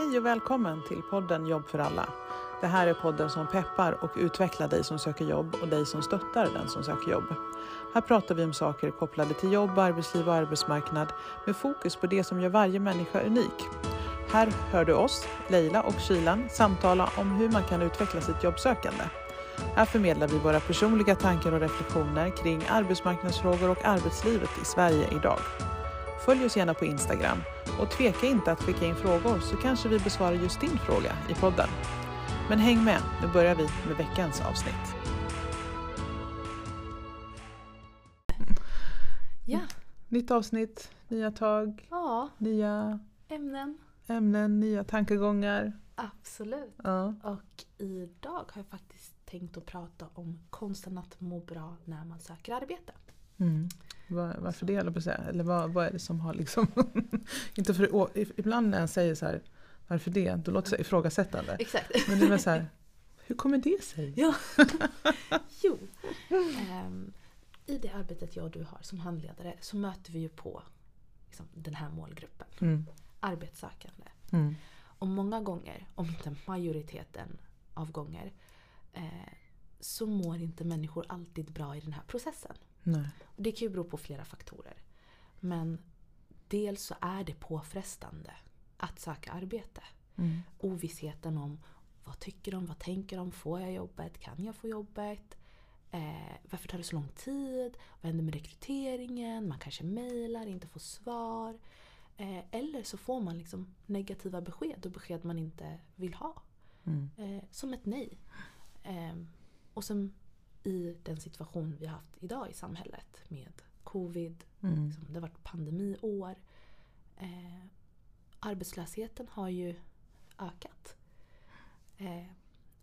Hej och välkommen till podden Jobb för alla. Det här är podden som peppar och utvecklar dig som söker jobb och dig som stöttar den som söker jobb. Här pratar vi om saker kopplade till jobb, arbetsliv och arbetsmarknad med fokus på det som gör varje människa unik. Här hör du oss, Leila och Kylan, samtala om hur man kan utveckla sitt jobbsökande. Här förmedlar vi våra personliga tankar och reflektioner kring arbetsmarknadsfrågor och arbetslivet i Sverige idag. Följ oss gärna på Instagram och tveka inte att skicka in frågor så kanske vi besvarar just din fråga i podden. Men häng med, nu börjar vi med veckans avsnitt. Ja, Nytt avsnitt, nya tag, ja nya ämnen. ämnen, nya tankegångar. Absolut. Ja. Och idag har jag faktiskt tänkt att prata om konsten att må bra när man söker arbete. Mm. Var, varför det, eller på säga? Eller vad, vad är det som har liksom... inte för, ibland när jag säger så här, varför det? Då låter det ifrågasättande. Exakt. Men det är så här, hur kommer det sig? Ja. jo. Ehm, I det arbetet jag och du har som handledare så möter vi ju på liksom, den här målgruppen. Mm. Arbetssökande. Mm. Och många gånger, om inte majoriteten av gånger, eh, så mår inte människor alltid bra i den här processen. Nej. Och det kan ju bero på flera faktorer. Men dels så är det påfrestande att söka arbete. Mm. Ovissheten om vad tycker de, vad tänker de, får jag jobbet, kan jag få jobbet? Eh, varför tar det så lång tid? Vad händer med rekryteringen? Man kanske mejlar, inte får svar. Eh, eller så får man liksom negativa besked och besked man inte vill ha. Mm. Eh, som ett nej. Eh, och som i den situation vi har haft idag i samhället med covid, Mm. liksom, det har varit pandemiår. Eh, arbetslösheten har ju ökat. Eh,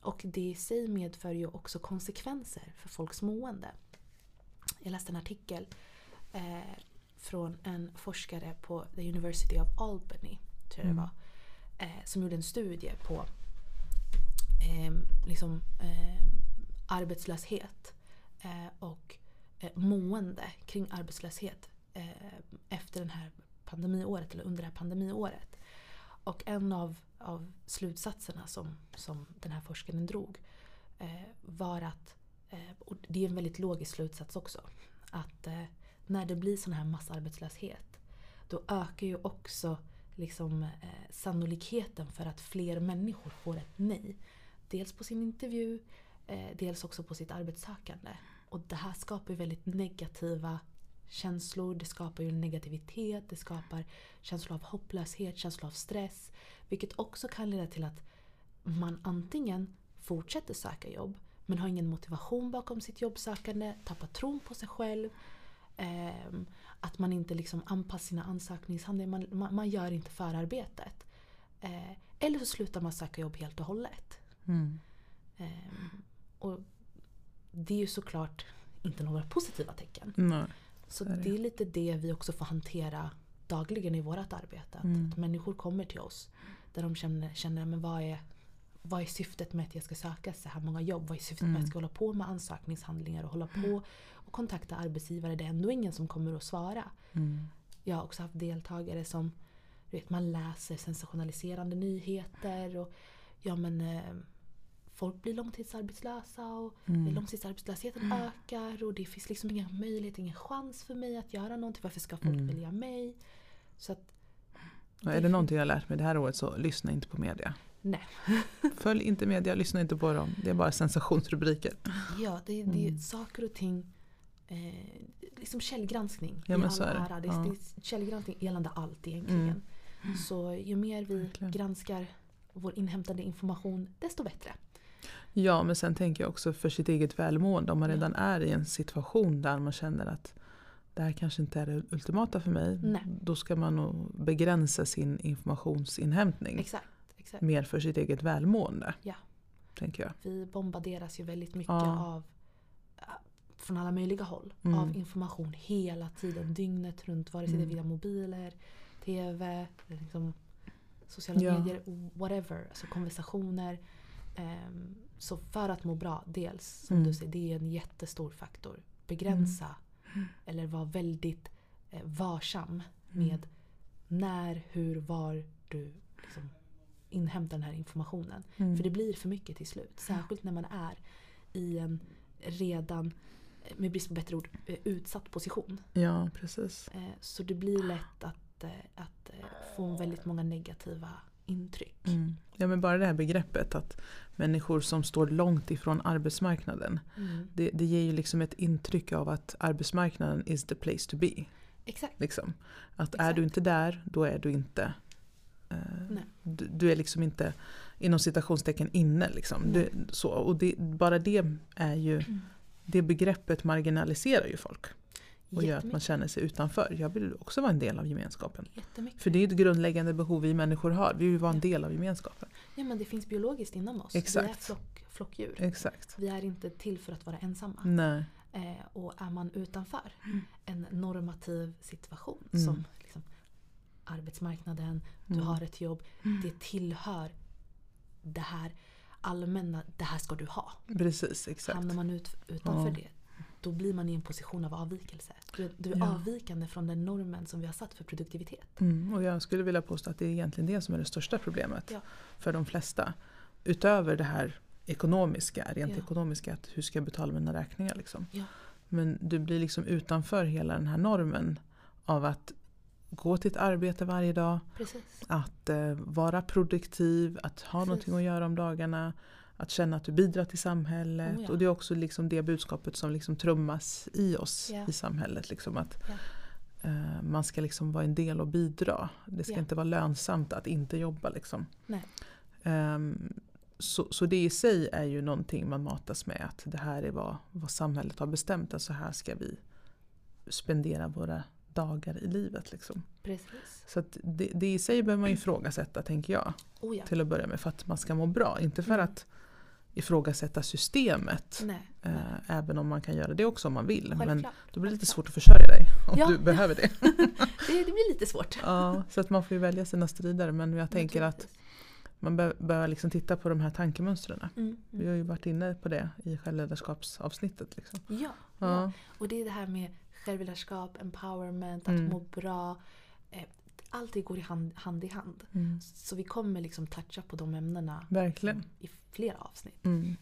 och det i sig medför ju också konsekvenser för folks mående. Jag läste en artikel eh, från en forskare på the University of Albany, tror jag det Mm. var, eh, som gjorde en studie på eh, liksom, eh, arbetslöshet eh, och eh, mående kring arbetslöshet eh, efter det här pandemiåret eller under det här pandemiåret. Och en av, av slutsatserna som, som den här forskaren drog eh, var att, eh, och det är en väldigt logisk slutsats också, att eh, när det blir sån här massarbetslöshet då ökar ju också liksom, eh, sannolikheten för att fler människor får ett nej. Dels på sin intervju, eh, dels också på sitt arbetssökande. Och det här skapar ju väldigt negativa känslor, det skapar ju negativitet, det skapar känslor av hopplöshet, känslor av stress. Vilket också kan leda till att man antingen fortsätter söka jobb men har ingen motivation bakom sitt jobbsökande, tappar tron på sig själv. ehm, att man inte liksom anpassar sina ansökningshandlingar, man, man, man gör inte förarbetet. Eh, eller så slutar man söka jobb helt och hållet. Mm. Ehm, och det är ju såklart inte några positiva tecken. Nej. Så Så är det. det är lite det vi också får hantera dagligen i vårt arbete. Mm. att människor kommer till oss där de känner, känner men vad, är, vad är syftet med att jag ska söka så här många jobb? Vad är syftet med att Mm. jag ska hålla på med ansökningshandlingar och hålla på och kontakta arbetsgivare? Det är ändå ingen som kommer att svara. Mm. Jag har också haft deltagare som du vet, man läser sensationaliserande nyheter och ja men eh, folk blir långtidsarbetslösa och Mm. långtidsarbetslösheten ökar och det finns liksom ingen möjlighet, ingen chans för mig att göra någonting. Varför ska folk Mm. välja mig? Så att Och är det någonting jag har lärt mig det här året så lyssna inte på media. nej. Följ inte media, lyssna inte på dem. Det är bara sensationsrubriker. Ja, det, det är Mm. saker och ting eh, liksom källgranskning Ja, i men all så är det. ära. Det Ja. det är källgranskning gällande allt egentligen. Mm. Så ju mer vi Verkligen. granskar vår inhämtade information desto bättre. Ja, men sen tänker jag också för sitt eget välmående. Om man redan är i en situation där man känner att det här kanske inte är det ultimata för mig. Nej. Då ska man nog begränsa sin informationsinhämtning. Exakt. exakt. Mer för sitt eget välmående. Ja. Tänker jag. Vi bombarderas ju väldigt mycket Ja. av äh, från alla möjliga håll. Mm. Av information hela tiden, dygnet runt. Vare sig det är Mm. via mobiler, TV, liksom, sociala Ja. medier, whatever. Alltså konversationer. Ehm, så för att må bra, dels som Mm. du säger, det är en jättestor faktor. Begränsa eller vara väldigt eh, varsam Mm. med när, hur, var du liksom inhämta den här informationen. Mm. För det blir för mycket till slut. Särskilt när man är i en redan, eh, med brist på bättre ord, eh, utsatt position. Ja, precis. Så det blir lätt att, att få väldigt många negativa intryck. Mm. Ja, men bara det här begreppet att människor som står långt ifrån arbetsmarknaden. Mm. Det, det ger ju liksom ett intryck av att arbetsmarknaden is the place to be. Exakt. Liksom. Att är Exakt. du inte där, då är du inte eh, du, du är liksom inte inom citationstecken inne. Liksom. Du, så, och det, bara det är ju, Mm. det begreppet marginaliserar ju folk. Och gör att man känner sig utanför. Jag vill också vara en del av gemenskapen. För det är ett grundläggande behov vi människor har. Vi vill vara en del av gemenskapen. Ja, men det finns biologiskt inom oss. Exakt. Vi är flock, flockdjur. Exakt. Vi är inte till för att vara ensamma. Nej. Eh, och är man utanför en normativ situation Mm. som liksom, arbetsmarknaden, du Mm. har ett jobb, det tillhör det här allmänna, det här ska du ha. Precis, exakt. Hamnar man ut, utanför Ja. det, då blir man i en position av avvikelse. Du, är- du är Ja. avvikande från den normen som vi har satt för produktivitet. Mm, och jag skulle vilja påstå att det är egentligen det som är det största problemet Ja. för de flesta. Utöver det här ekonomiska, rent Ja. ekonomiska, att hur ska jag betala mina räkningar liksom. Men du blir liksom utanför hela den här normen av att gå till ett arbete varje dag, Precis. att eh, vara produktiv, att ha Precis. någonting att göra om dagarna, att känna att du bidrar till samhället. Oh ja. Och det är också liksom det budskapet som liksom trummas i oss Ja. i samhället. Liksom att eh, Man ska liksom vara en del och bidra. Det ska Ja. inte vara lönsamt att inte jobba. Liksom. Ehm, så, så det i sig är ju någonting man matas med. Att det här är vad, vad samhället har bestämt. Att så här ska vi spendera våra dagar i livet. Liksom. Precis. Så det, det i sig behöver man ju ifrågasätta tänker jag. Oh ja. Till att börja med för att man ska må bra. Inte för Mm. att ifrågasätta systemet. Nej. Eh, nej. även om man kan göra det också om man vill. Men Självklart. då blir det lite svårt att försörja dig om Ja, du behöver det. Det, det blir lite svårt. Ja, så att man får ju välja sina strider. Men jag tänker att man bör, bör liksom titta på de här tankemönstren. Mm, Vi mm. har ju varit inne på det i självledarskapsavsnittet. Liksom. Ja, Ja. ja. Och det är det här med självledarskap, empowerment, att Mm. må bra. Eh, Allt det går i hand, hand i hand. Mm. Så vi kommer liksom toucha på de ämnena Verkligen. i flera avsnitt. Mm.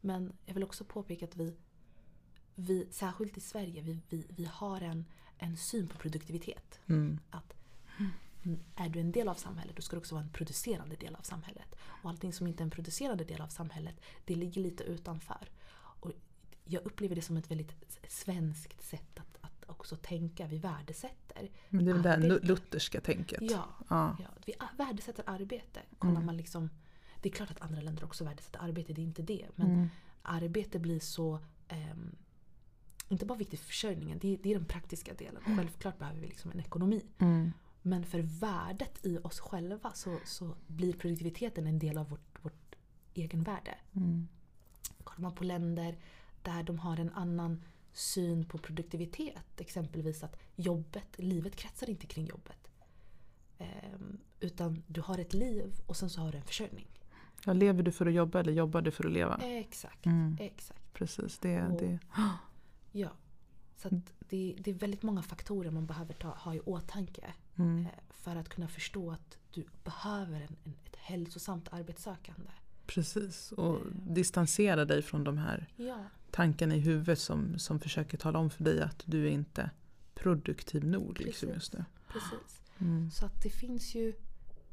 Men jag vill också påpeka att vi, vi särskilt i Sverige, vi, vi, vi har en, en syn på produktivitet. Mm. Att mm, är du en del av samhället, då ska du också vara en producerande del av samhället. Och allting som inte är en producerande del av samhället, det ligger lite utanför. Och jag upplever det som ett väldigt svenskt sätt att också tänka. Vi värdesätter. Men det är det Arbete. lutherska tänket. Ja, Ja. ja, vi värdesätter arbete. Kollar Mm. man liksom, det är klart att andra länder också värdesätter arbete, det är inte det. Men Mm. arbete blir så ehm, inte bara viktigt för försörjningen, det är, det är den praktiska delen. Självklart behöver vi liksom en ekonomi. Mm. Men för värdet i oss själva så, så blir produktiviteten en del av vårt, vårt egenvärde. Mm. Kollar man på länder där de har en annan syn på produktivitet, exempelvis att jobbet, livet kretsar inte kring jobbet. Ehm, utan du har ett liv och sen så har du en försörjning. Ja, lever du för att jobba eller jobbar du för att leva? Exakt, Mm. exakt. Precis, det, Och- det. Ja. Så det, det är väldigt många faktorer man behöver ta, ha i åtanke Mm. eh, för att kunna förstå att du behöver en, en, ett hälsosamt arbetssökande. Precis, och Eh. distansera dig från de här Ja, tankarna i huvudet som, som försöker tala om för dig att du är inte produktiv nog liksom Precis. just nu. precis. Mm. Så att det finns ju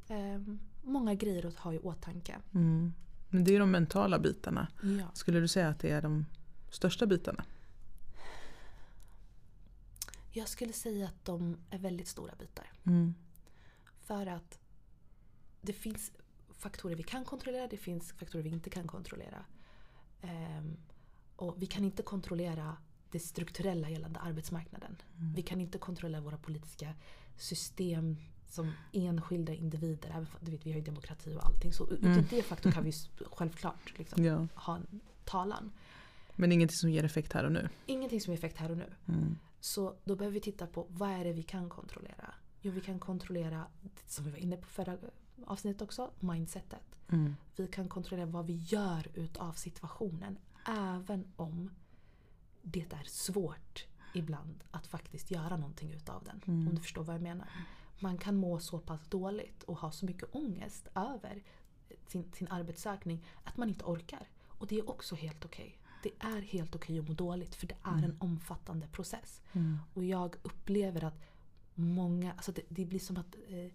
ehm, många grejer att ha i åtanke. Mm. Men det är de mentala bitarna. Ja. Skulle du säga att det är de största bitarna? Jag skulle säga att de är väldigt stora bitar. Mm. För att det finns faktorer vi kan kontrollera, det finns faktorer vi inte kan kontrollera. Ehm, och vi kan inte kontrollera det strukturella gällande arbetsmarknaden. Mm. Vi kan inte kontrollera våra politiska system som enskilda individer. Även, för- du vet, vi har ju demokrati och allting. Så utifrån Mm. det faktum kan vi självklart liksom, Ja. ha en talan. Men ingenting som ger effekt här och nu. Ingenting som är effekt här och nu. Mm. Så då behöver vi titta på vad är det vi kan kontrollera? Jo, vi kan kontrollera, som vi var inne på förra avsnittet också, mindsetet. Mm. Vi kan kontrollera vad vi gör utav situationen. Även om det är svårt ibland att faktiskt göra någonting utav den. Mm. Om du förstår vad jag menar. man kan må så pass dåligt och ha så mycket ångest över sin, sin arbetssökning att man inte orkar. Och det är också helt okej. Det är helt okej att må dåligt för det är en omfattande process. Mm. Och jag upplever att många, alltså det, det blir som att eh,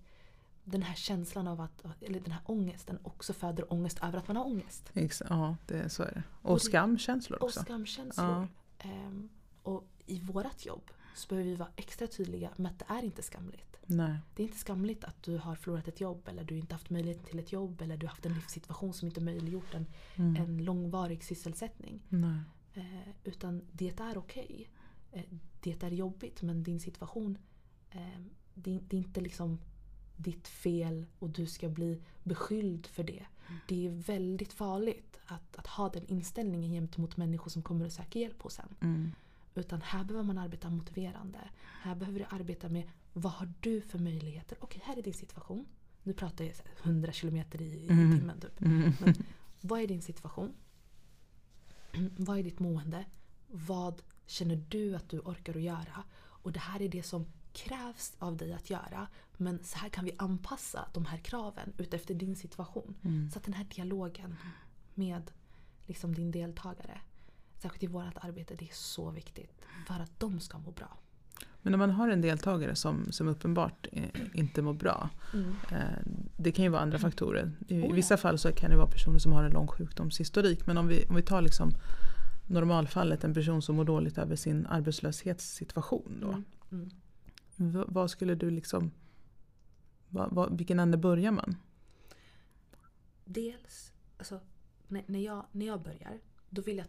den här känslan av att, eller den här ångesten också föder ångest över att man har ångest. Ex- ja, det, så är det. Och, Och det- skamkänslor Och också. skamkänslor. Ehm, och i vårt jobb så behöver vi vara extra tydliga med att det är inte skamligt. Nej. Det är inte skamligt att du har förlorat ett jobb eller du inte haft möjlighet till ett jobb eller du har haft en livssituation som inte möjliggjort en, Mm. en långvarig sysselsättning. Nej. Eh, utan det är okej. Eh, det är jobbigt men din situation, eh, det, det är inte liksom ditt fel och du ska bli beskylld för det. Det är väldigt farligt att, att ha den inställningen gentemot människor som kommer och söker hjälp hos en. Mm. Utan här behöver man arbeta motiverande. Här behöver du arbeta med vad har du för möjligheter? Okej, här är din situation. Nu pratar jag så här 100 kilometer i, i Mm. timmen typ. Mm. Men vad är din situation? vad är ditt mående? Vad känner du att du orkar att göra? Och det här är det som krävs av dig att göra. Men så här kan vi anpassa de här kraven utefter din situation. Mm. Så att den här dialogen med liksom din deltagare, särskilt i vårt arbete, det är så viktigt. För att de ska må bra. Men när man har en deltagare som, som uppenbart eh, inte mår bra. Eh, det kan ju vara andra faktorer. I, Oh ja. vissa fall så kan det vara personer som har en lång sjukdomshistorik. Men om vi, om vi tar liksom normalfallet, en person som mår dåligt över sin arbetslöshetssituation. Då. Mm. Mm. Vad skulle du liksom... Vad, vad, vilken ände börjar man? Dels, alltså, när, när, jag, när jag börjar, då vill jag,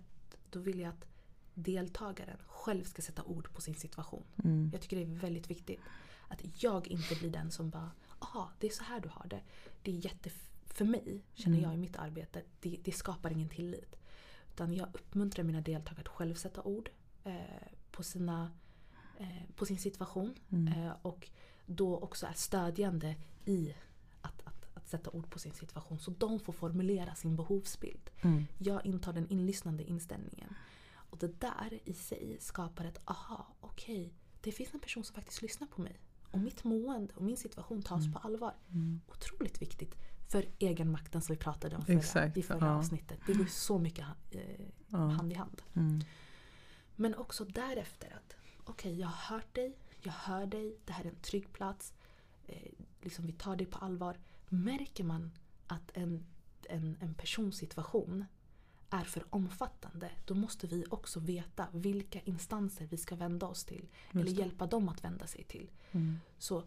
då vill jag att deltagaren själv ska sätta ord på sin situation. Mm. Jag tycker det är väldigt viktigt. Att jag inte blir den som bara Aha, det är så här du har det. Det är jätte... För mig, känner Mm. jag i mitt arbete, det, det skapar ingen tillit. Utan jag uppmuntrar mina deltagare att själv sätta ord eh, på, sina, på sin situation. Mm. Eh, och då också är stödjande i att, att, att sätta ord på sin situation. Så de får formulera sin behovsbild. Mm. Jag intar den inlyssnande inställningen. Och det där i sig skapar ett aha, okej, det finns en person som faktiskt lyssnar på mig. Och mitt mående och min situation tas på allvar. Mm. Otroligt viktigt för egenmakten som vi pratade om förra, Exakt, i förra ja. avsnittet. Det går så mycket eh, Ja. hand i hand. Mm. Men också därefter att okej, jag har hört dig, jag hör dig, det här är en trygg plats. Eh, liksom vi tar dig på allvar. Märker man att en, en, en persons situation är för omfattande, då måste vi också veta vilka instanser vi ska vända oss till. eller hjälpa dem att vända sig till. Mm. Så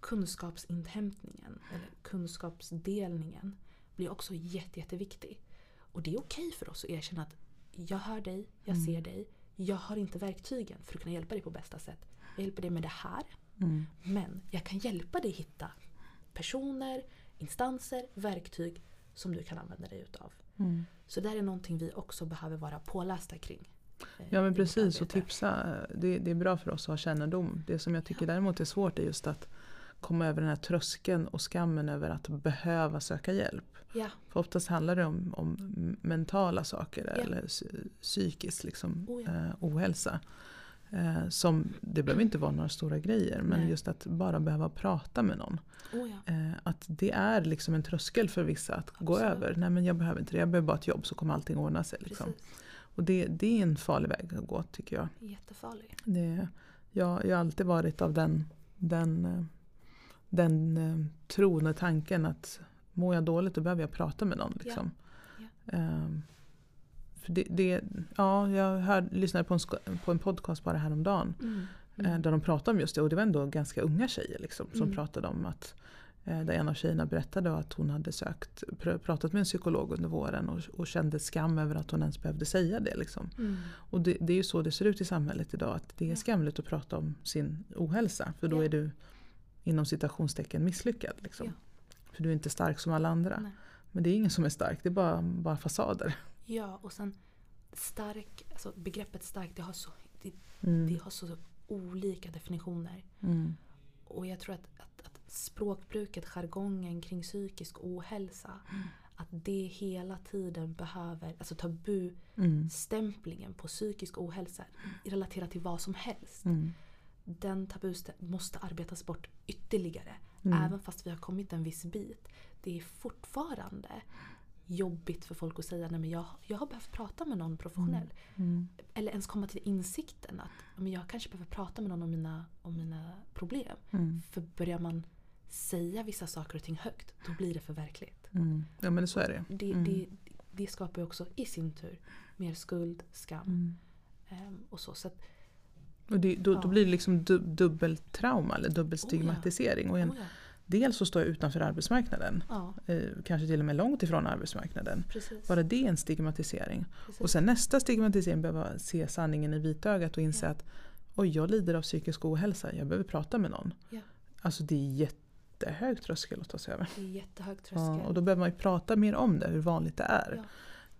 kunskapsinhämtningen eller kunskapsdelningen blir också jätte, jätteviktig. Och det är okej för oss att erkänna att jag hör dig, jag Mm. ser dig, jag har inte verktygen för att kunna hjälpa dig på bästa sätt. Jag hjälper dig med det här, Mm. men jag kan hjälpa dig hitta personer, instanser, verktyg som du kan använda dig utav. Mm. Så det här är någonting vi också behöver vara pålästa kring. eh, Ja men precis, och tipsa. Det, det är bra för oss att ha kännedom. Det som jag tycker däremot är svårt är just att komma över den här tröskeln och skammen över att behöva söka hjälp. Ja, För oftast handlar det om, om mentala saker Ja. eller psy- psykisk liksom, Oh ja. eh, ohälsa. Eh, som, det behöver inte vara några stora grejer men Nej. just att bara behöva prata med någon. oh ja. Eh, att det är liksom en tröskel för vissa att gå Absolut. över. Nej men jag behöver inte det, jag behöver bara ett jobb så kommer allting ordna sig. Liksom. Och det, det är en farlig väg att gå tycker jag. Jättefarlig. Det, jag, jag har alltid varit av den, den, eh, den eh, tron och tanken att mår jag dåligt då behöver jag prata med någon. Liksom. Ehm, för det, det, ja, jag hör, lyssnade på en, på en podcast bara häromdagen Mm. eh, där de pratade om just det och det var ändå ganska unga tjejer liksom, som Mm. pratade om att eh, där en av tjejerna berättade att hon hade sökt, pr- pratat med en psykolog under våren och, och kände skam över att hon ens behövde säga det. Liksom. Mm. Och det, det är ju så det ser ut i samhället idag. Att det är skamligt att prata om sin ohälsa. För då Ja. är du inom citationstecken misslyckad. Liksom. Ja. För du är inte stark som alla andra. Nej. Men det är ingen som är stark, det är bara, bara fasader. Ja, och sen stark, alltså begreppet stark det har så, det, Mm. det har så olika definitioner. Mm. Och jag tror att, att, att språkbruket, jargongen kring psykisk ohälsa, Mm. att det hela tiden behöver, alltså tabustämplingen Mm. på psykisk ohälsa relaterat till vad som helst. Mm. den tabusten måste arbetas bort ytterligare. Mm. Även fast vi har kommit en viss bit. Det är fortfarande jobbigt för folk att säga nej men jag, jag har behövt prata med någon professionell. Mm. Eller ens komma till insikten att men jag kanske behöver prata med någon om mina, om mina problem. Mm. För börjar man säga vissa saker och ting högt, då blir det för verkligt. Mm. Ja men så är det. Det, Mm. det, det skapar ju också i sin tur mer skuld, skam Mm. ehm, och så. så att, Och det, då, Ja. då blir det liksom du, dubbeltrauma eller dubbelstigmatisering. Och en, oh ja, Dels så står jag utanför arbetsmarknaden. ja, Eh, kanske till och med långt ifrån arbetsmarknaden. precis. Bara det är en stigmatisering. precis. Och sen nästa stigmatisering behöver se sanningen i vitögat och inse Ja. att oj, jag lider av psykisk ohälsa, jag behöver prata med någon. Ja. Alltså det är jättehög tröskel att ta sig över. Det är jättehög Ja, tröskel. och då behöver man ju prata mer om det, hur vanligt det är. Ja.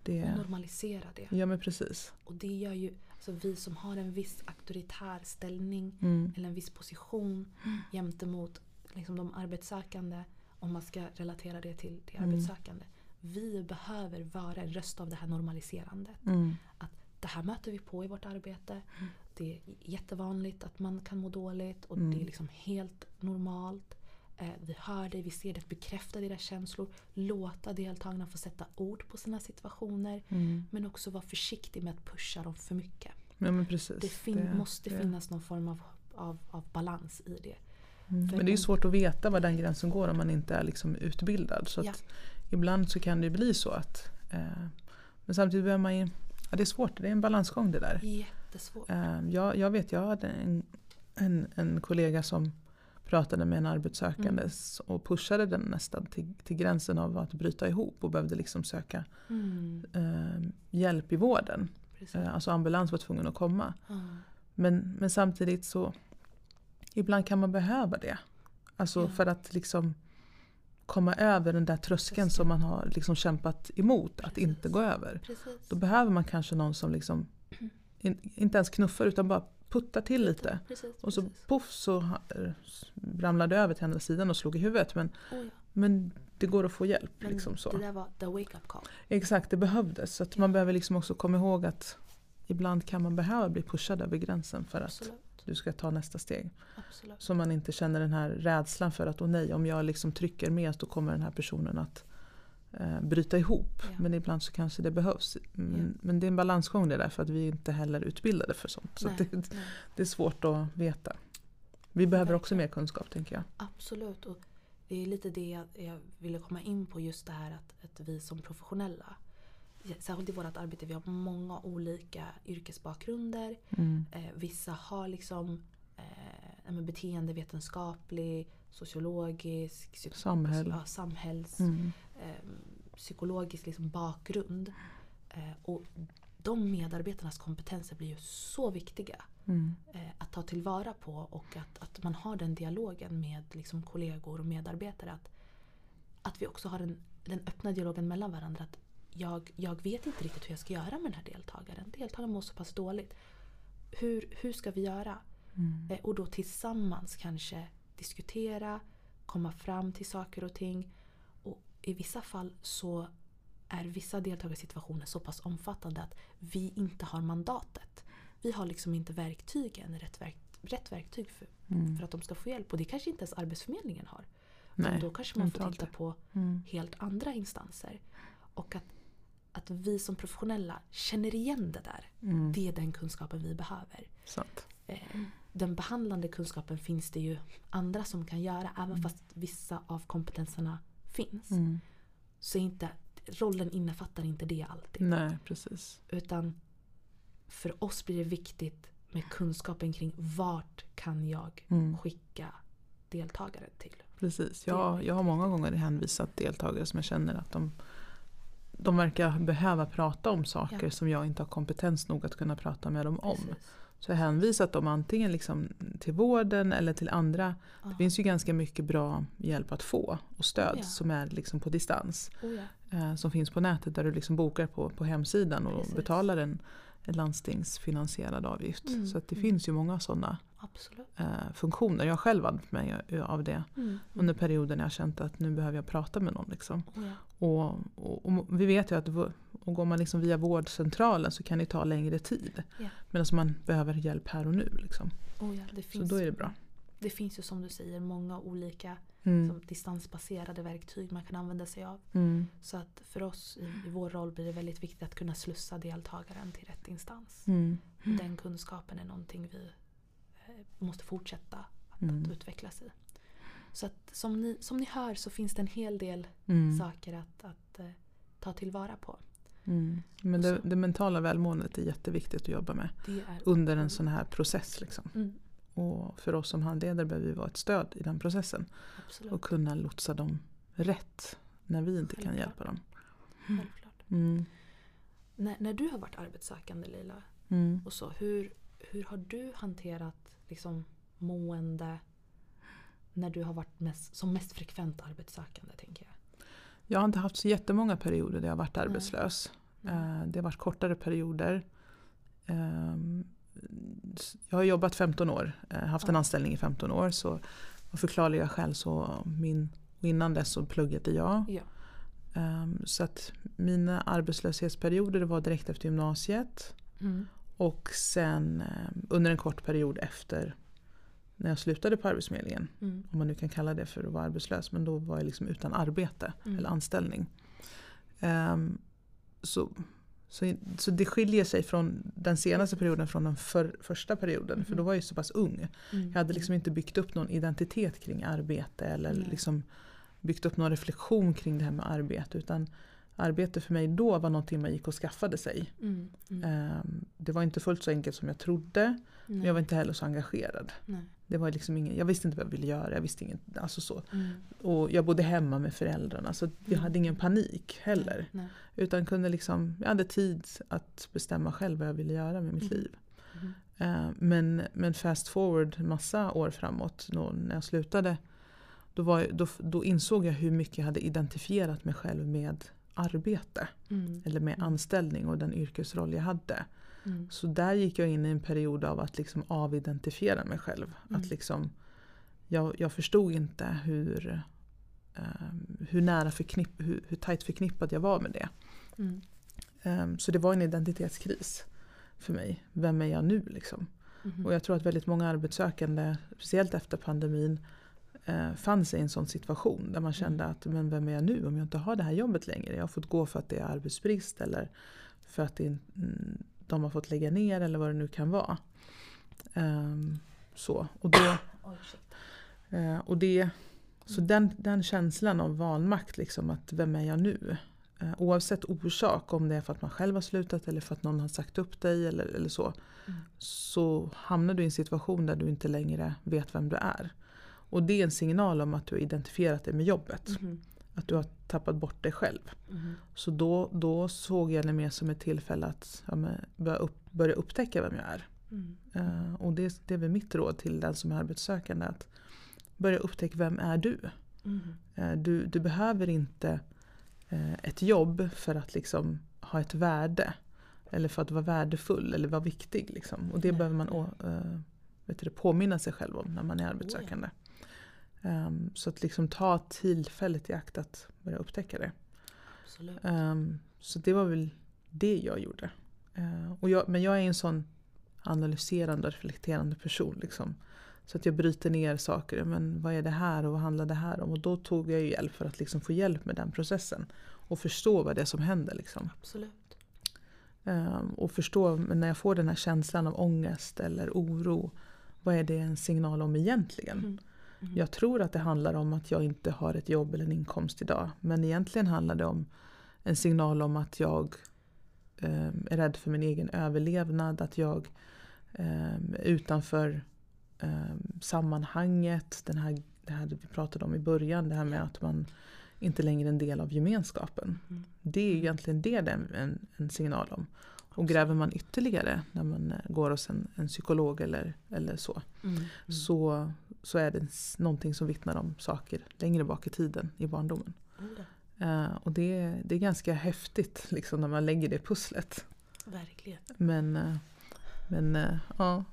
Det, Och normalisera det. ja men precis. Och det gör ju alltså vi som har en viss auktoritär ställning Mm. eller en viss position gentemot liksom, de arbetssökande, om man ska relatera det till, till Mm. arbetssökande. Vi behöver vara en röst av det här normaliserandet. Mm. Att det här möter vi på i vårt arbete. Det är jättevanligt att man kan må dåligt och Mm. det är liksom helt normalt. Eh, vi hör det, vi ser det, bekräfta deras känslor. Låta deltagarna få sätta ord på sina situationer. Mm. Men också vara försiktig med att pusha dem för mycket. Ja. Det, fin- Det- måste det- finnas någon form av, av, av balans i det. Mm. Men det är ju svårt att veta var den gränsen går om man inte är liksom utbildad. Så Ja. ibland så kan det bli så att eh, Men samtidigt behöver man ju Ja det är svårt, det är en balansgång det där. Jättesvårt. Eh, jag, jag vet, jag hade en, en, en kollega som pratade med en arbetssökande Mm. och pushade den nästan till, till gränsen av att bryta ihop och behövde liksom söka Mm, eh, hjälp i vården. Precis. Eh, alltså ambulans var tvungen att komma. Ja. Men, men samtidigt så ibland kan man behöva det. Alltså Ja. för att liksom komma över den där tröskeln Tröskeln. som man har liksom kämpat emot att Precis. inte gå över. Precis. Då behöver man kanske någon som liksom in, inte ens knuffar utan bara puttar till lite. Precis, Och så precis. poff så eh, ramlade det över till andra sidan och slog i huvudet. Men, Oh, ja. Men det går att få hjälp. Men Liksom så. Det där var the wake-up call. Exakt, det behövdes. Så att man behöver liksom också komma ihåg att ibland kan man behöva bli pushad över gränsen för att Absolut. du ska ta nästa steg. Absolut. Så man inte känner den här rädslan för att åh nej, om jag liksom trycker mer då kommer den här personen att eh, bryta ihop. Ja. Men ibland så kanske det behövs. Men, Ja. men det är en balansgång det där för att vi är inte heller utbildade för sånt. Så Nej, att det, det är svårt att veta. Vi behöver också mer kunskap tänker jag. Absolut. Och det är lite det jag, jag ville komma in på. Just det här att, att vi som professionella, särskilt i vårt arbete, vi har många olika yrkesbakgrunder. Mm. Eh, vissa har liksom eh, beteendevetenskaplig, sociologisk, psyk- Samhäll. ja, samhälls, Mm. eh, psykologisk liksom bakgrund. Eh, och de medarbetarnas kompetenser blir ju så viktiga Mm. eh, att ta tillvara på och att, att man har den dialogen med liksom, kollegor och medarbetare. Att, att vi också har den, den öppna dialogen mellan varandra. Att jag, jag vet inte riktigt hur jag ska göra med den här deltagaren. Deltagaren mår så pass dåligt. Hur, hur ska vi göra? Mm. Eh, och då tillsammans kanske diskutera, komma fram till saker och ting. Och i vissa fall så är vissa deltagarsituationer så pass omfattande att vi inte har mandatet. Vi har liksom inte verktygen, rätt, verk, rätt verktyg för, Mm. för att de ska få hjälp. Och det kanske inte ens Arbetsförmedlingen har. Nej, då kanske man får titta på Mm. helt andra instanser. Och att, att vi som professionella känner igen det där. Mm. Det är den kunskapen vi behöver. Sant. Eh, den behandlande kunskapen finns det ju andra som kan göra. Även fast vissa av kompetenserna finns. Mm. Så är inte, rollen innefattar inte det alltid. Nej, precis. Utan för oss blir det viktigt med kunskapen kring vart kan jag Mm. skicka deltagaren till. Precis. Jag, jag har många gånger hänvisat deltagare som jag känner att de, de verkar behöva prata om saker Ja. som jag inte har kompetens nog att kunna prata med dem om. Precis. Så hänvisat dem antingen liksom till vården eller till andra. Ja. Det finns ju ganska mycket bra hjälp att få och stöd Ja. som är liksom på distans. Oh ja. Eh, som finns på nätet där du liksom bokar på, på hemsidan och Precis. betalar en, en landstingsfinansierad avgift. Mm, Så att det mm. finns ju många sådana. Eh, funktioner. Jag har själv använt mig av det Mm. under perioden jag känt att nu behöver jag prata med någon. Liksom. Ja. Och, och, och vi vet ju att och går man liksom via vårdcentralen så kan det ta längre tid. Ja. Medan man behöver hjälp här och nu. Liksom. Oh ja, det Så finns, då är det bra. det finns ju som du säger många olika Mm. distansbaserade verktyg man kan använda sig av. Mm. Så att för oss i, i vår roll blir det väldigt viktigt att kunna slussa deltagaren till rätt instans. Mm. Den kunskapen är någonting vi måste fortsätta att, Mm. att utvecklas i. Så att som ni, som ni hör så finns det en hel del Mm. saker att, att eh, ta tillvara på. Mm. Men det, det mentala välmåendet är jätteviktigt att jobba med under en sån här process. Liksom. Mm, Och för oss som handledare behöver vi vara ett stöd i den processen. absolut. Och kunna lotsa dem rätt när vi inte kan Självklart. hjälpa dem. Självklart. Mm. När, när du har varit arbetssökande Lila, Mm. och så, hur, hur har du hanterat liksom, mående när du har varit mest, som mest frekvent arbetssökande? tänker jag? Jag har inte haft så jättemånga perioder där jag har varit arbetslös. Mm. Eh, Det har varit kortare perioder. Ehm, Jag har jobbat 15 år, eh, haft en anställning i 15 år. Så av förklarliga skäl så min, innan dess så pluggade jag. Ja. Ehm, Så att mina arbetslöshetsperioder var direkt efter gymnasiet. Mm. Och sen eh, under en kort period efter när jag slutade på Arbetsförmedlingen. Mm. Om man nu kan kalla det för att vara arbetslös. Men då var jag liksom utan arbete Mm. eller anställning. Ehm, så, så, så det skiljer sig från den senaste perioden från den för, första perioden. För då var jag så pass ung. Mm. Jag hade liksom inte byggt upp någon identitet kring arbete. Eller liksom byggt upp någon reflektion kring det här med arbete. Utan arbete för mig då var någonting man gick och skaffade sig. Mm. Mm. Ehm, det var inte fullt så enkelt som jag trodde. Men Nej. jag var inte heller så engagerad. Nej. Det var liksom ingen, jag visste inte vad jag ville göra. Jag visste inget, alltså så. Mm. Och jag bodde hemma med föräldrarna så jag Mm. hade ingen panik heller. Nej. Utan kunde liksom, jag hade tid att bestämma själv vad jag ville göra med mitt Mhm. liv. Mm. Eh, men, men fast forward massa år framåt då, när jag slutade. Då, var, då, då insåg jag hur mycket jag hade identifierat mig själv med arbete. Mm. Eller med Mm. anställning och den yrkesroll jag hade. Mm. Så där gick jag in i en period av att liksom avidentifiera mig själv. Mm. Att liksom, jag, jag förstod inte hur, eh, hur nära förknipp, hur, hur tajt förknippad jag var med det. Eh, så det var en identitetskris för mig. Vem är jag nu liksom? Mhm. Och jag tror att väldigt många arbetssökande, speciellt efter pandemin, eh, fann sig i en sån situation där man kände att men vem är jag nu om jag inte har det här jobbet längre? Jag har fått gå för att det är arbetsbrist eller för att det, mm, de har fått lägga ner eller vad det nu kan vara. Ehm, så. Och, då, eh, och det, så den, den känslan av vanmakt, liksom, att vem är jag nu? Eh, oavsett orsak, om det är för att man själv har slutat eller för att någon har sagt upp dig eller, eller så. Mm. Så hamnar du i en situation där du inte längre vet vem du är. Och det är en signal om att du har identifierat dig med jobbet. Mhm. Att du har tappat bort dig själv. Mhm. Så då, då såg jag det mer som ett tillfälle att ja, börja, upp, börja upptäcka vem jag är. Mm. Eh, och det, det är väl mitt råd till den som är arbetssökande. Att börja upptäcka vem är du? Eh, du, du behöver inte eh, ett jobb för att liksom ha ett värde. Eller för att vara värdefull eller vara viktig. Liksom. Och det behöver man å, vet du, påminna sig själv om när man är arbetssökande. Ehm, så att liksom ta tillfället i akt att börja upptäcka det. Ehm, så det var väl det jag gjorde. Eh, och jag, men jag är en sån analyserande och reflekterande person. Liksom. Så att jag bryter ner saker. Men vad är det här och vad handlar det här om? Och då tog jag hjälp för att liksom få hjälp med den processen. Och förstå vad det är som händer. Liksom. Absolut. Ehm, och förstå när jag får den här känslan av ångest eller oro. Vad är det en signal om egentligen? Mhm. Mhm. Jag tror att det handlar om att jag inte har ett jobb eller en inkomst idag. Men egentligen handlar det om en signal om att jag eh, är rädd för min egen överlevnad. Att jag eh, är utanför eh, sammanhanget. Den här, det här vi pratade om i början. Det här med att man inte längre är en del av gemenskapen. Mhm. Det är egentligen det det är en, en signal om. Och gräver man ytterligare när man eh, går hos en, en psykolog eller, eller så. Mm. Mm. Så, så är det någonting som vittnar om saker längre bak i tiden i barndomen. Det. Eh, och det, det är ganska häftigt liksom, när man lägger det pusslet. Verkligen. Men, eh, men eh, ja,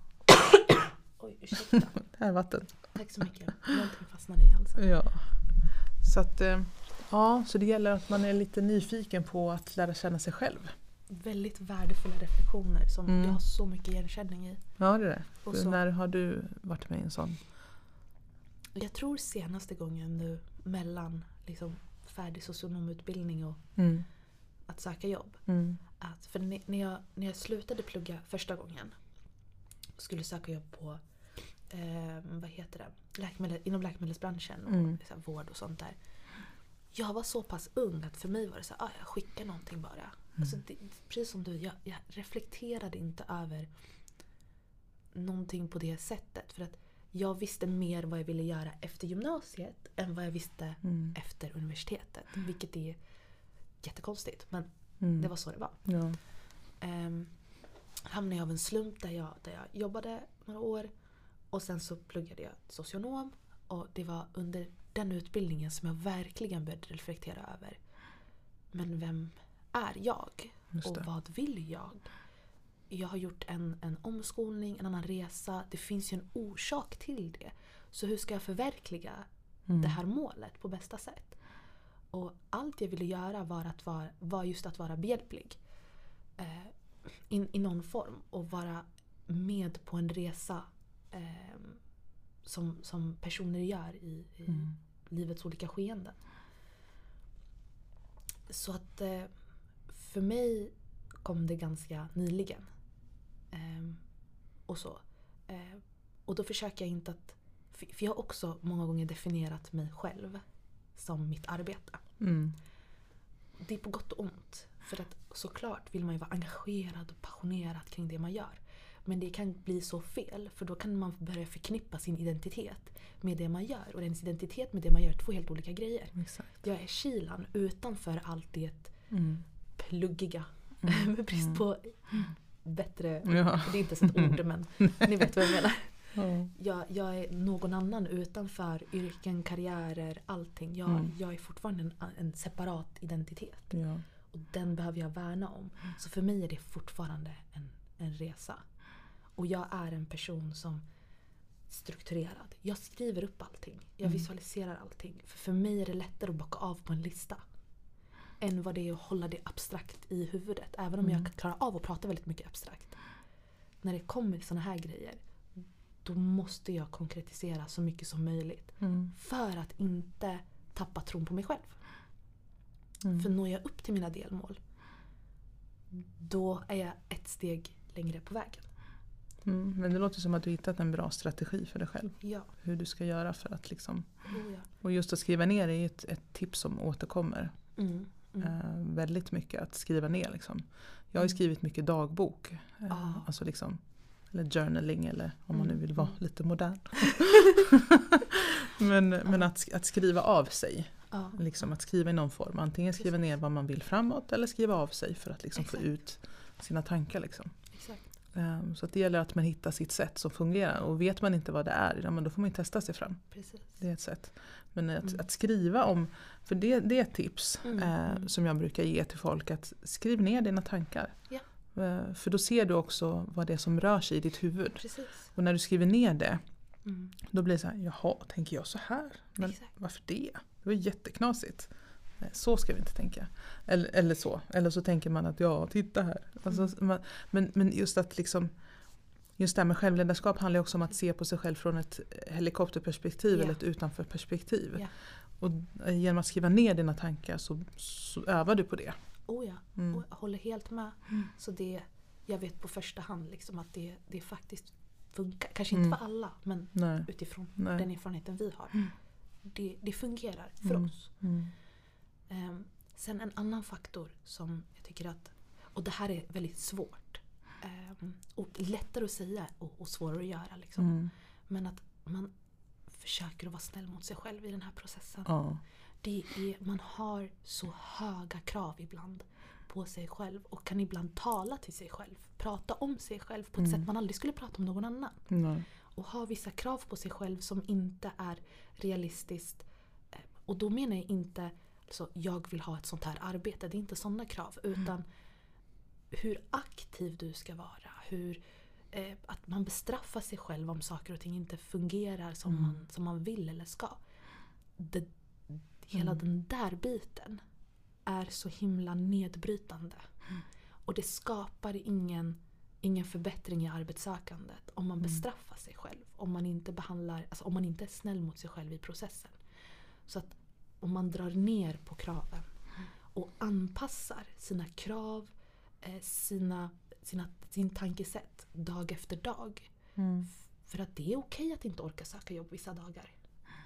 Oj, ursäkta. det här är vatten. Tack så mycket. Någonting fastnade i halsen. Ja. Så att, Ja, så det gäller att man är lite nyfiken på att lära känna sig själv. Väldigt värdefulla reflektioner som Mm. jag har så mycket igenkänning i. Ja, det är det. Och så- När har du varit med i en sån? Jag tror senaste gången nu mellan liksom, färdig socionomutbildning och Mm. att söka jobb. Mm. Att, för när jag, när jag slutade plugga första gången och skulle söka jobb på eh, vad heter det? Läkemedel, inom läkemedelsbranschen och Mm. vård och sånt där. Jag var så pass ung att för mig var det så här, ah, jag skickar någonting bara. Alltså, det, precis som du, jag, jag reflekterade inte över någonting på det sättet. För att jag visste mer vad jag ville göra efter gymnasiet än vad jag visste Mm. efter universitetet. Vilket är jättekonstigt men Mm. det var så det var. Ja. Um, hamnade jag av en slump där jag, där jag jobbade några år. Och sen så pluggade jag socionom. Och det var under den utbildningen som jag verkligen började reflektera över. Men vem är jag? Och vad vill jag? Jag har gjort en, en omskolning, en annan resa. Det finns ju en orsak till det. Så hur ska jag förverkliga Mm. det här målet på bästa sätt? Och allt jag ville göra var, att vara, var just att vara behjälplig. Eh, in, I någon form. Och vara med på en resa eh, som, som personer gör i, i Mm. Livets olika skeenden. Så att eh, för mig kom det ganska nyligen. Ehm, och så. Eh, och då försöker jag inte att... För jag har också många gånger definierat mig själv som mitt arbete. Mm. Det är på gott och ont. För att såklart vill man ju vara engagerad och passionerad kring det man gör. Men det kan bli så fel för då kan man börja förknippa sin identitet med det man gör. Och ens identitet med det man gör är två helt olika grejer. Exakt. Jag är Kilan utanför allt det Mm. pluggiga. Mm. Med brist på bättre... Ja. Det är inte ens ett ord men ni vet vad jag menar. Ja. Jag, jag är någon annan utanför yrken, karriärer, allting. Jag, Mm. jag är fortfarande en, en separat identitet. Ja. Och den behöver jag värna om. Så för mig är det fortfarande en, en resa. Och jag är en person som strukturerad. Jag skriver upp allting. Jag Mm. visualiserar allting. För för mig är det lättare att bocka av på en lista. Än vad det är att hålla det abstrakt i huvudet. Även om Mm. jag kan klara av att prata väldigt mycket abstrakt. När det kommer såna här grejer. Då måste jag konkretisera så mycket som möjligt. Mm. För att inte tappa tron på mig själv. Mm. För når jag upp till mina delmål då är jag ett steg längre på vägen. Mm. Men det låter som att du hittat en bra strategi för dig själv. Ja, Hur du ska göra för att liksom... oh ja. Och just att skriva ner är ju ett, ett tips som återkommer Mm, mm. eh, väldigt mycket. Att skriva ner liksom. Jag har ju Mm. skrivit mycket dagbok. Eh, Ja. Alltså liksom, eller journaling eller om man nu Mm, vill vara mm. lite modern. men men att, att skriva av sig. Ja. Liksom att skriva i någon form. Antingen skriva ner vad man vill framåt eller skriva av sig för att liksom få ut sina tankar. Liksom. Exakt. Ehm, Så att det gäller att man hittar sitt sätt som fungerar. Och vet man inte vad det är, ja, men då får man testa sig fram. Precis. Det är ett sätt. Men att, Mm. att skriva om, för det, det är ett tips Mm, eh, mm. som jag brukar ge till folk. att Skriv ner dina tankar. Ja. Eh, för då ser du också vad det är som rör sig i ditt huvud. Precis. Och när du skriver ner det, Mm. då blir det så här, jaha, tänker jag så här? Men Exakt. varför det? Det var jätteknasigt. Nej, Så ska vi inte tänka. Eller, eller så. Eller så tänker man att ja, titta här. Alltså, Mm. man, men, men just att liksom Just det här med självledarskap handlar också om att se på sig själv från ett helikopterperspektiv Ja. eller ett utanförperspektiv. Ja. Och genom att skriva ner dina tankar så, så övar du på det. Oh ja, Mm. och jag håller helt med. Mm. Så det, jag vet på första hand liksom att det, det faktiskt funkar. Kanske inte Mm. för alla men Nej. utifrån Nej. den erfarenheten vi har. Mm. Det, det fungerar för oss. Ehm, sen en annan faktor som jag tycker att, och det här är väldigt svårt. ehm, och lättare att säga och, och svårare att göra. Liksom. Mm. Men att man försöker att vara snäll mot sig själv i den här processen. Ja. Det är, man har så höga krav ibland på sig själv och kan ibland tala till sig själv. Prata om sig själv på ett Mm. sätt man aldrig skulle prata om någon annan. Nej. Och ha vissa krav på sig själv som inte är realistiskt. Eh, Och då menar jag inte alltså, jag vill ha ett sånt här arbete. Det är inte sådana krav. Utan hur aktiv du ska vara. Hur, eh, att man bestraffar sig själv om saker och ting inte fungerar som, Mm. man, som man vill eller ska. Det, hela Mm. den där biten är så himla nedbrytande. Och det skapar ingen, ingen förbättring i arbetssökandet om man Mm. bestraffar sig själv. Om man, inte behandlar, alltså om man inte är snäll mot sig själv i processen. Så att om man drar ner på kraven och anpassar sina krav, eh, sina, sina, sin tankesätt dag efter dag. Mm. För att det är okej att inte orka söka jobb vissa dagar.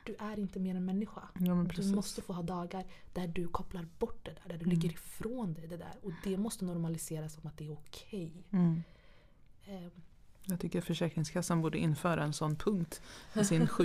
Du är inte mer än människa. Ja, Du måste få ha dagar där du kopplar bort det där, där du Mm. lägger ifrån dig det där. Och det måste normaliseras som att det är okej. Mm. Eh, Jag tycker Försäkringskassan borde införa en sån punkt i sin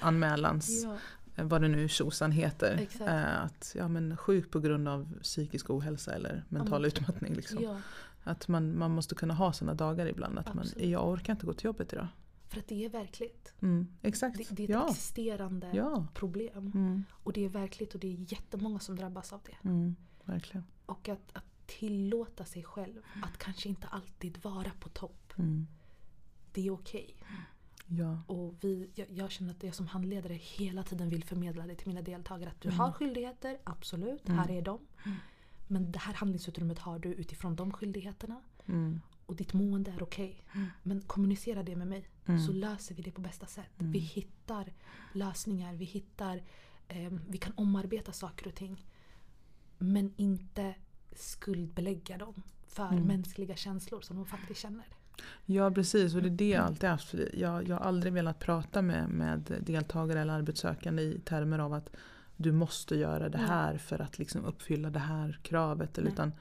sjukanmälans, ja, eh, vad det nu tjosan heter. Exakt. Eh, Att ja, men sjuk på grund av psykisk ohälsa eller mental men- utmattning. Liksom. ja, Att man, man måste kunna ha såna dagar ibland. Att man, jag orkar inte gå till jobbet idag. för att det är verkligt. Mm, exakt. Det, det är ett ja. existerande ja. problem. Mm, Och det är verkligt och det är jättemånga som drabbas av det. mm, verkligen. Och att, att tillåta sig själv att kanske inte alltid vara på topp. Mm, Det är okej. Ja. Och vi, jag, jag känner att jag som handledare hela tiden vill förmedla det till mina deltagare. Att du Mm. har skyldigheter, absolut, Mm. här är de. Men det här handlingsutrymmet har du utifrån de skyldigheterna. Mm, Och ditt mående är okej. Men kommunicera det med mig. Mm. Så löser vi det på bästa sätt. Mm. Vi hittar lösningar, vi hittar... ehm, vi kan omarbeta saker och ting. Men inte skuldbelägga dem för Mm. mänskliga känslor som de faktiskt känner. Ja precis och det är det jag alltid haft. Jag, jag har aldrig velat prata med, med deltagare eller arbetssökande i termer av att du måste göra det Nej. här för att liksom uppfylla det här kravet. Eller, Nej. utan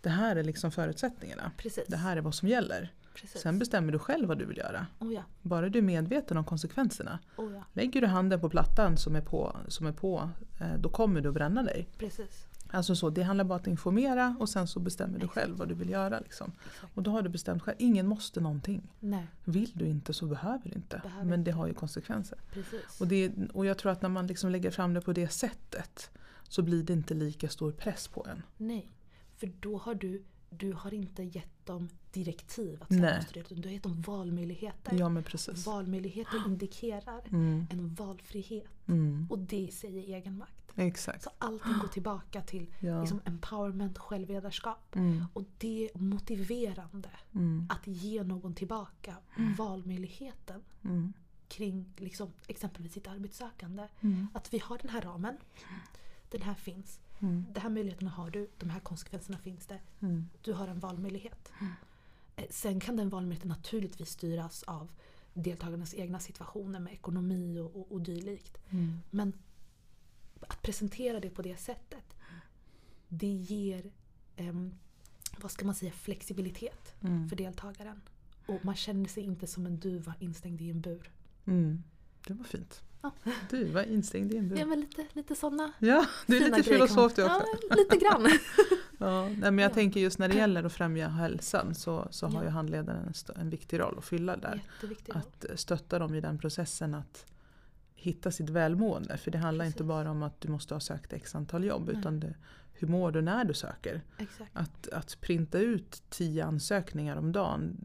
det här är liksom förutsättningarna. Precis. Det här är vad som gäller. Precis. Sen bestämmer du själv vad du vill göra. oh ja, Bara du är medveten om konsekvenserna. oh ja. Lägger du handen på plattan som är på, som är på eh, då kommer du att bränna dig. Precis. Alltså så, det handlar bara om att informera och sen så bestämmer du själv vad du vill göra. Liksom. Och då har du bestämt själv. Ingen måste någonting. Nej, Vill du inte så behöver du inte. Behöver men det har ju konsekvenser. precis. Och, det, och jag tror att när man liksom lägger fram det på det sättet så blir det inte lika stor press på en. Nej, för då har du, du har inte gett dem direktiv att måste du, har gett dem valmöjligheter. Ja men precis. Valmöjligheter indikerar Mm, en valfrihet. mm, Och det är egenmakt. Exakt. Så allting går tillbaka till Ja. liksom empowerment, självledarskap. Mm, Och det är motiverande mm, att ge någon tillbaka valmöjligheten mm, kring liksom, exempelvis sitt arbetssökande. mm, Att vi har den här ramen. Den här finns. mm, De här möjligheterna har du. De här konsekvenserna finns det. mm, Du har en valmöjlighet. Eh, Sen kan den valmöjligheten naturligtvis styras av deltagarnas egna situationer med ekonomi och, och, och dylikt. mm, Men att presentera det på det sättet det ger ehm, vad ska man säga, flexibilitet mm, för deltagaren. Och man känner sig inte som en duva instängd i en bur. mm. Det var fint. Ja. Du var instängd i en Ja, bur. men lite, lite sådana Ja, du är lite filosof du också. Ja, lite grann. Ja, men jag Ja. tänker just när det gäller att främja hälsan så, så har Ja. ju handledaren en, en viktig roll att fylla där. Att stötta dem i den processen att hitta sitt välmående. För det handlar inte Precis. bara om att du måste ha sökt x antal jobb Nej. utan det, hur mår du när du söker? Exakt. Att, att printa ut tio ansökningar om dagen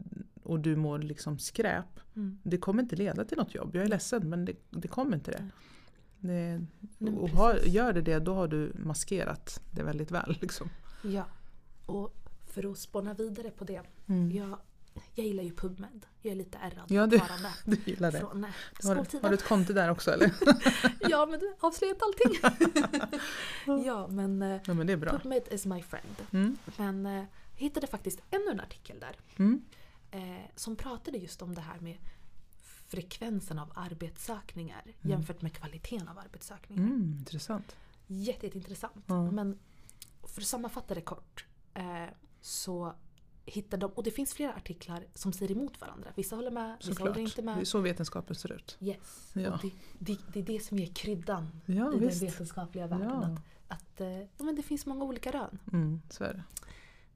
och du mår liksom skräp. Mm. Det kommer inte leda till något jobb. Jag är ledsen men det, det kommer inte det. det och har, gör det det då har du maskerat det väldigt väl. Liksom. Ja. Och för att spåna vidare på det. Mm. Jag, jag gillar ju PubMed. Jag är lite ärrad Ja, du- fortfarande. Du gillar det. Från eh, Du har, har du ett konto där också eller? Ja men du har avslöjat allting. ja men eh, Ja men det är bra. PubMed is my friend. Mm. Men eh, jag hittade faktiskt ännu en artikel där. Mm. Eh, som pratade just om det här med frekvensen av arbetssökningar jämfört med kvaliteten av arbetssökningar. Mm, intressant. Jätte, jätteintressant. Ja. Men för att sammanfatta det kort så så hittar de, och det finns flera artiklar som säger emot varandra. Vissa håller med, vissa Såklart. håller inte Det är med. så vetenskapen ser ut. Yes. Ja. Det, det, det är det som är kryddan Ja, i visst. den vetenskapliga världen. Ja. Att, att eh, ja, men det finns många olika rön. Mm, så är det.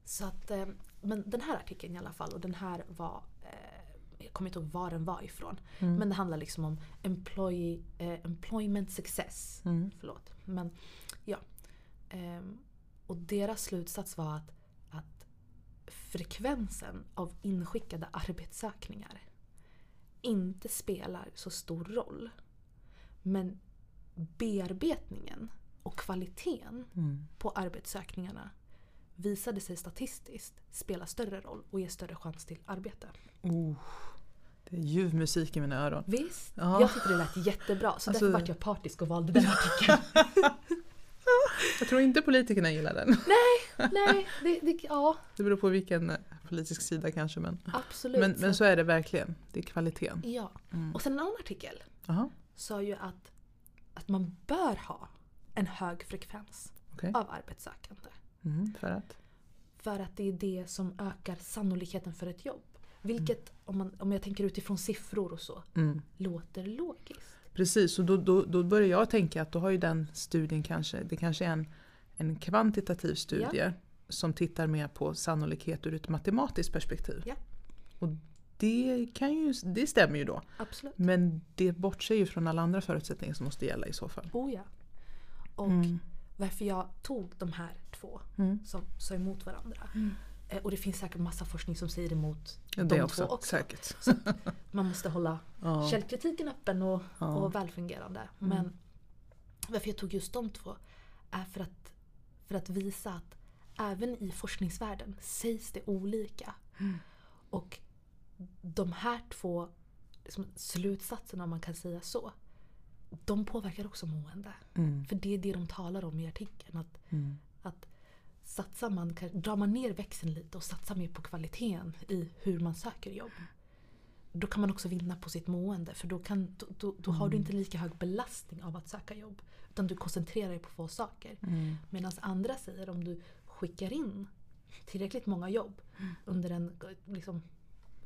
Så att, eh, men den här artikeln i alla fall, och den här var eh, jag kommer inte ihåg var den var ifrån. Mm. Men det handlar liksom om employee, employment success. Mm. Förlåt. Men ja. Ehm, och deras slutsats var att frekvensen av inskickade arbetssökningar inte spelar så stor roll. Men bearbetningen och kvaliteten Mm. på arbetssökningarna visade sig statistiskt spela större roll och ge större chans till arbete. Oh, det är ljuv musik i mina öron. Visst? Ja. Jag tyckte det lät jättebra så Alltså- därför vart jag partisk och valde den artikeln. Jag tror inte politikerna gillar den. Nej, det, det, ja Det beror på vilken eh, politisk sida kanske men, absolut. men, men så är det verkligen. Det är kvaliteten. Ja. Mm. Och sen en annan artikel Jaha, sa ju att, att man bör ha en hög frekvens okej. av arbetssökande. Mm, för att? För att det är det som ökar sannolikheten för ett jobb. Vilket, om, man, om jag tänker utifrån siffror och så, Mm. låter logiskt. Precis, och då, då, då börjar jag tänka att då har ju den studien kanske, det kanske är en, en kvantitativ studie som tittar mer på sannolikhet ur ett matematiskt perspektiv. Ja. Och det, kan ju, det stämmer ju då. Absolut. Men det bortser ju från alla andra förutsättningar som måste gälla i så fall. Oh ja. Och Mm. varför jag tog de här två Mm. som sa emot varandra. Eh, Och det finns säkert massa forskning som säger emot Ja, de också, två också. säkert. Man måste hålla Ja. källkritiken öppen och, Ja. Mm. och välfungerande. Men varför jag tog just de två är för att, för att visa att även i forskningsvärlden sägs det olika. Mm. Och de här två liksom, slutsatserna, om man kan säga så, de påverkar också mående. Mm. För det är det de talar om i artikeln. Att, Mm. att satsar man, drar man ner växeln lite och satsar mer på kvaliteten i hur man söker jobb. Då kan man också vinna på sitt mående för då, kan, då, då, då har du inte lika hög belastning av att söka jobb. Utan du koncentrerar dig på få saker. Mm. Medan andra säger om du skickar in tillräckligt många jobb under, en, liksom,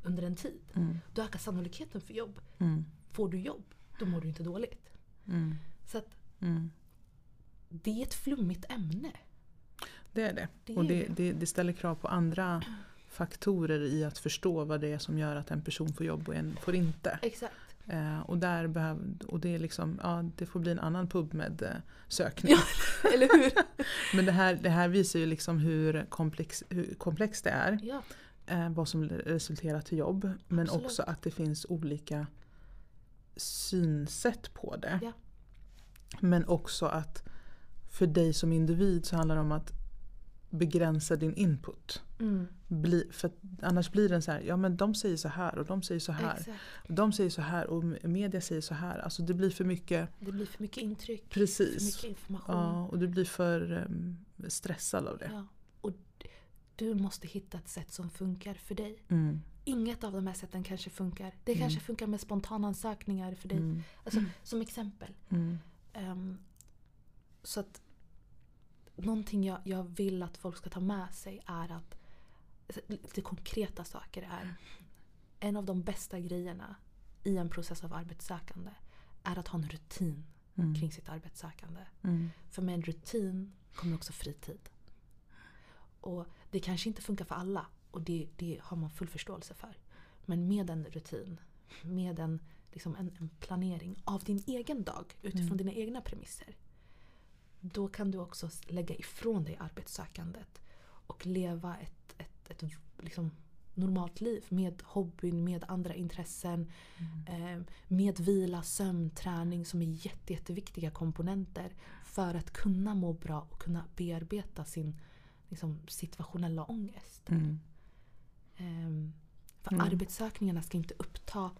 under en tid. Mm. Då ökar sannolikheten för jobb. Mm. Får du jobb, då mår du inte dåligt. Mm. Så att Mm. det är ett flummigt ämne. Det är det. Det och är det, det. det, det ställer krav på andra faktorer i att förstå vad det är som gör att en person får jobb och en får inte. Exakt. Eh, och, där behöv, och det, är liksom, ja, det får bli en annan pub med eh. Ja. Eller hur? Men det här, det här visar ju liksom hur, komplex, hur komplext det är. Ja, Eh, vad som resulterar till jobb. Men Absolut. också att det finns olika synsätt på det. Ja. Men också att för dig som individ så handlar det om att begränsa din input. mm, Bli, för annars blir den så här, ja men de säger så här och de säger så här. exakt. De säger så här och media säger så här. Alltså det blir för mycket, Det blir för mycket intryck. För precis. mycket information. Ja, och du blir för um, stressad av det. Ja. Och du måste hitta ett sätt som funkar för dig. Mm. Inget av de här sätten kanske funkar. Det kanske funkar med spontanansökningar för dig. Mm. Alltså, Som exempel. Mm. Ehm, så att någonting jag, jag vill att folk ska ta med sig är att lite konkreta saker är en av de bästa grejerna i en process av arbetssökande är att ha en rutin Mm. kring sitt arbetssökande. Mm. För med en rutin kommer också fritid. Och det kanske inte funkar för alla och det, det har man full förståelse för. Men med en rutin, med en, liksom en, en planering av din egen dag utifrån dina egna premisser. Då kan du också lägga ifrån dig arbetssökandet och leva ett, ett, ett liksom normalt liv med hobbyn, med andra intressen, eh, med vila, sömn, träning som är jätte, jätteviktiga komponenter för att kunna må bra och kunna bearbeta sin liksom, situationella ångest. Mm. Ehm, för Mm. arbetssökningarna ska inte uppta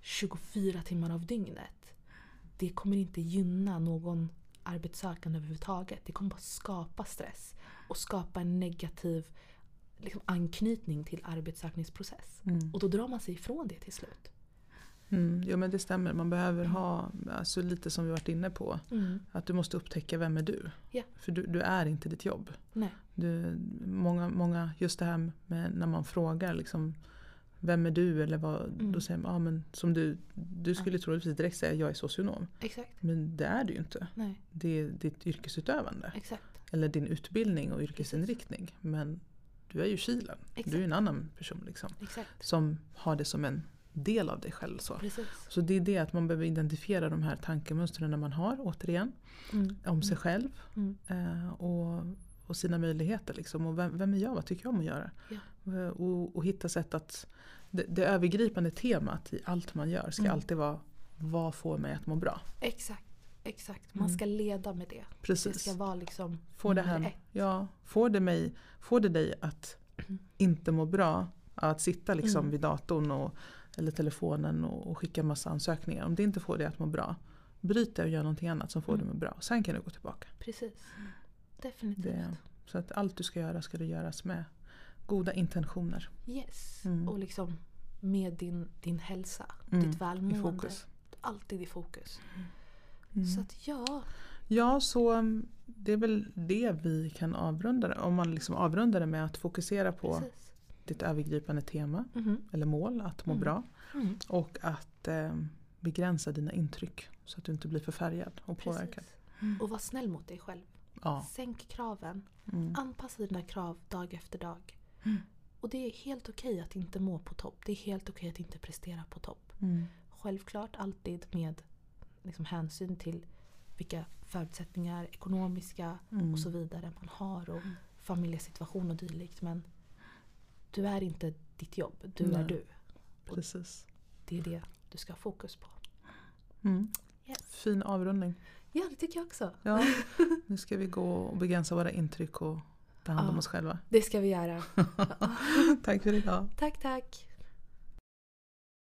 24 timmar av dygnet. Det kommer inte gynna någon arbetssökande överhuvudtaget. Det kommer bara skapa stress och skapa en negativ liksom, anknytning till arbetssökningsprocess. Mm. Och då drar man sig ifrån det till slut. Mm. Ja men det stämmer. Man behöver ha, alltså lite som vi varit inne på, att du måste upptäcka vem är du? Ja. För du, du är inte ditt jobb. Nej. Du, många, många, just det här med när man frågar liksom, vem är du? Eller vad, Mm. Då säger man, ja, men som du, du skulle troligtvis direkt säga jag är socionom. Exakt. Men det är du ju inte. Nej, Det är ditt yrkesutövande. exakt. Eller din utbildning och yrkesinriktning. Men du är ju kilen. Exakt. Du är en annan person liksom. Exakt. Som har det som en del av dig själv. Så. Precis. Så det är det att man behöver identifiera de här tankemönstren man har, återigen, Mm. om sig själv Mm. eh, och, och sina möjligheter. Liksom. Och vem, vem är jag? Vad tycker jag om att göra? Ja. Eh, och, och hitta sätt att... Det, det övergripande temat i allt man gör ska Mm. alltid vara vad får mig att må bra? Exakt. Exakt, man ska leda med det. Det Precis. ska vara liksom Får det, här, ja, får, det mig, får det dig att inte må bra att sitta liksom Mm. vid datorn och, eller telefonen och, och skicka massa ansökningar. Om det inte får dig att må bra, bryt det och gör någonting annat som får Mm. dig att må bra. Sen kan du gå tillbaka. Precis. Definitivt. Det, så att allt du ska göra ska du göras med goda intentioner. Yes. Mm. Och liksom med din, din hälsa, Mm, ditt I välmående. fokus. Alltid i fokus. Mm. Så att ja, Ja, så um, det är väl det vi kan avrunda det. Om man liksom avrundar det med att fokusera på precis. ditt övergripande tema Mhm. eller mål, att må Mm. bra. Mm. Och att eh, begränsa dina intryck så att du inte blir förfärgad och påverkad. Precis. Och var snäll mot dig själv. Ja. Sänk kraven. Mm. Anpassa dina krav dag efter dag. Mm. Och det är helt okej att inte må på topp. Det är helt okej att inte prestera på topp. Mm. Självklart alltid med liksom hänsyn till vilka förutsättningar, ekonomiska Mm. och så vidare man har och familjesituation och dylikt. Men du är inte ditt jobb, du är Nej. du. Precis. Det är det du ska ha fokus på. Mm. Yes. Fin avrundning. Ja, det tycker jag också. Ja, nu ska vi gå och begränsa våra intryck och ta hand om Ja. oss själva. Det ska vi göra. Tack för idag. Tack, tack.